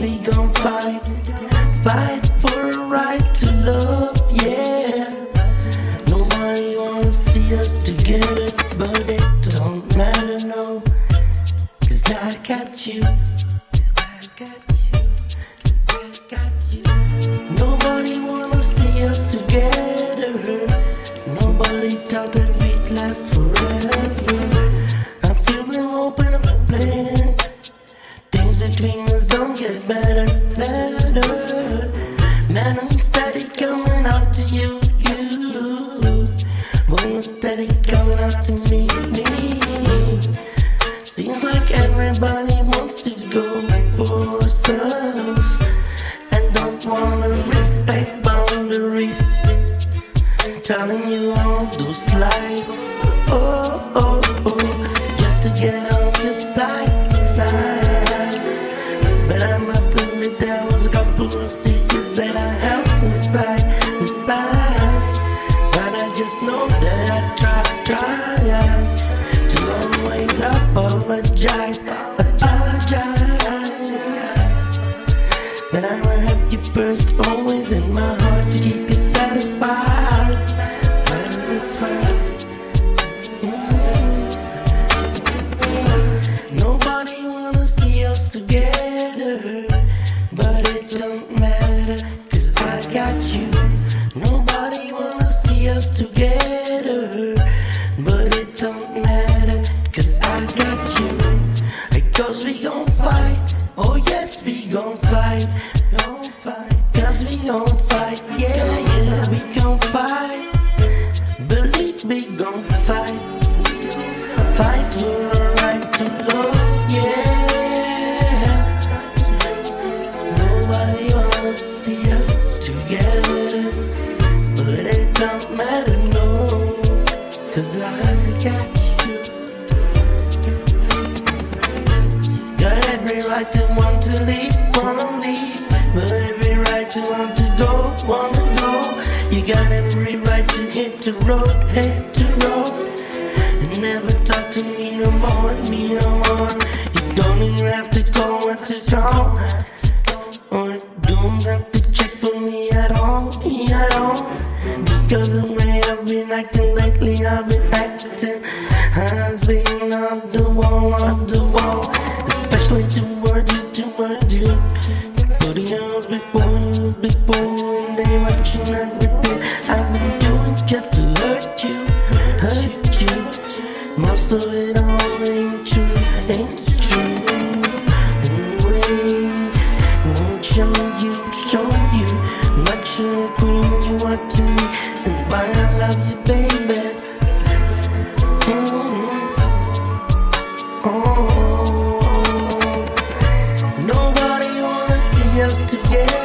Me, gon' fight. Fight for a right to love, yeah. Nobody wanna see us together, but it don't matter, no. Cause I got you. Cause I got you. Cause I got you. Nobody wanna see us together. Nobody thought that we'd last forever. I'm feeling open up a plan. Things between better, better. Man, I'm steady coming to you, you. Boy, steady coming me, me. Apologize, apologize. But I will have you first, always in my heart to keep you satisfied, satisfied. Nobody wanna see us together, but it don't matter, cause I got you. Fight, fight for a right to love, yeah. Nobody wanna see us together, but it don't matter, no, cause I got you. Got every right to want to leave, wanna leave, but every right to want to go, wanna go. You got every right to hit the road, hit the road. And never talk to me no more, me no more. You don't even have to go and to call. Or don't have to check for me at all, me at all. Because the way I've been acting lately, I've been acting. Hands being on the wall, on the wall. Especially towards you, towards you. Putting you, before Most of it all ain't true, ain't true. Anyway, won't show you, show you. Not sure queen you are to me, and why I love you, baby. Mm. Oh. Nobody wanna see us together,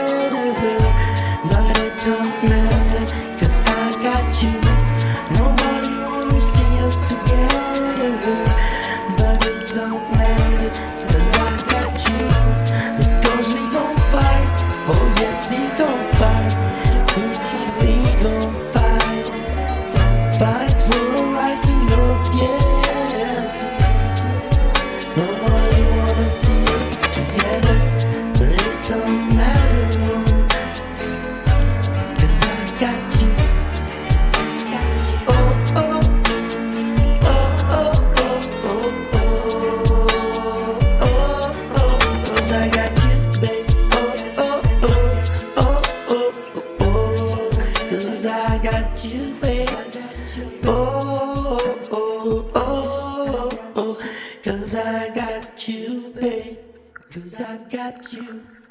got you.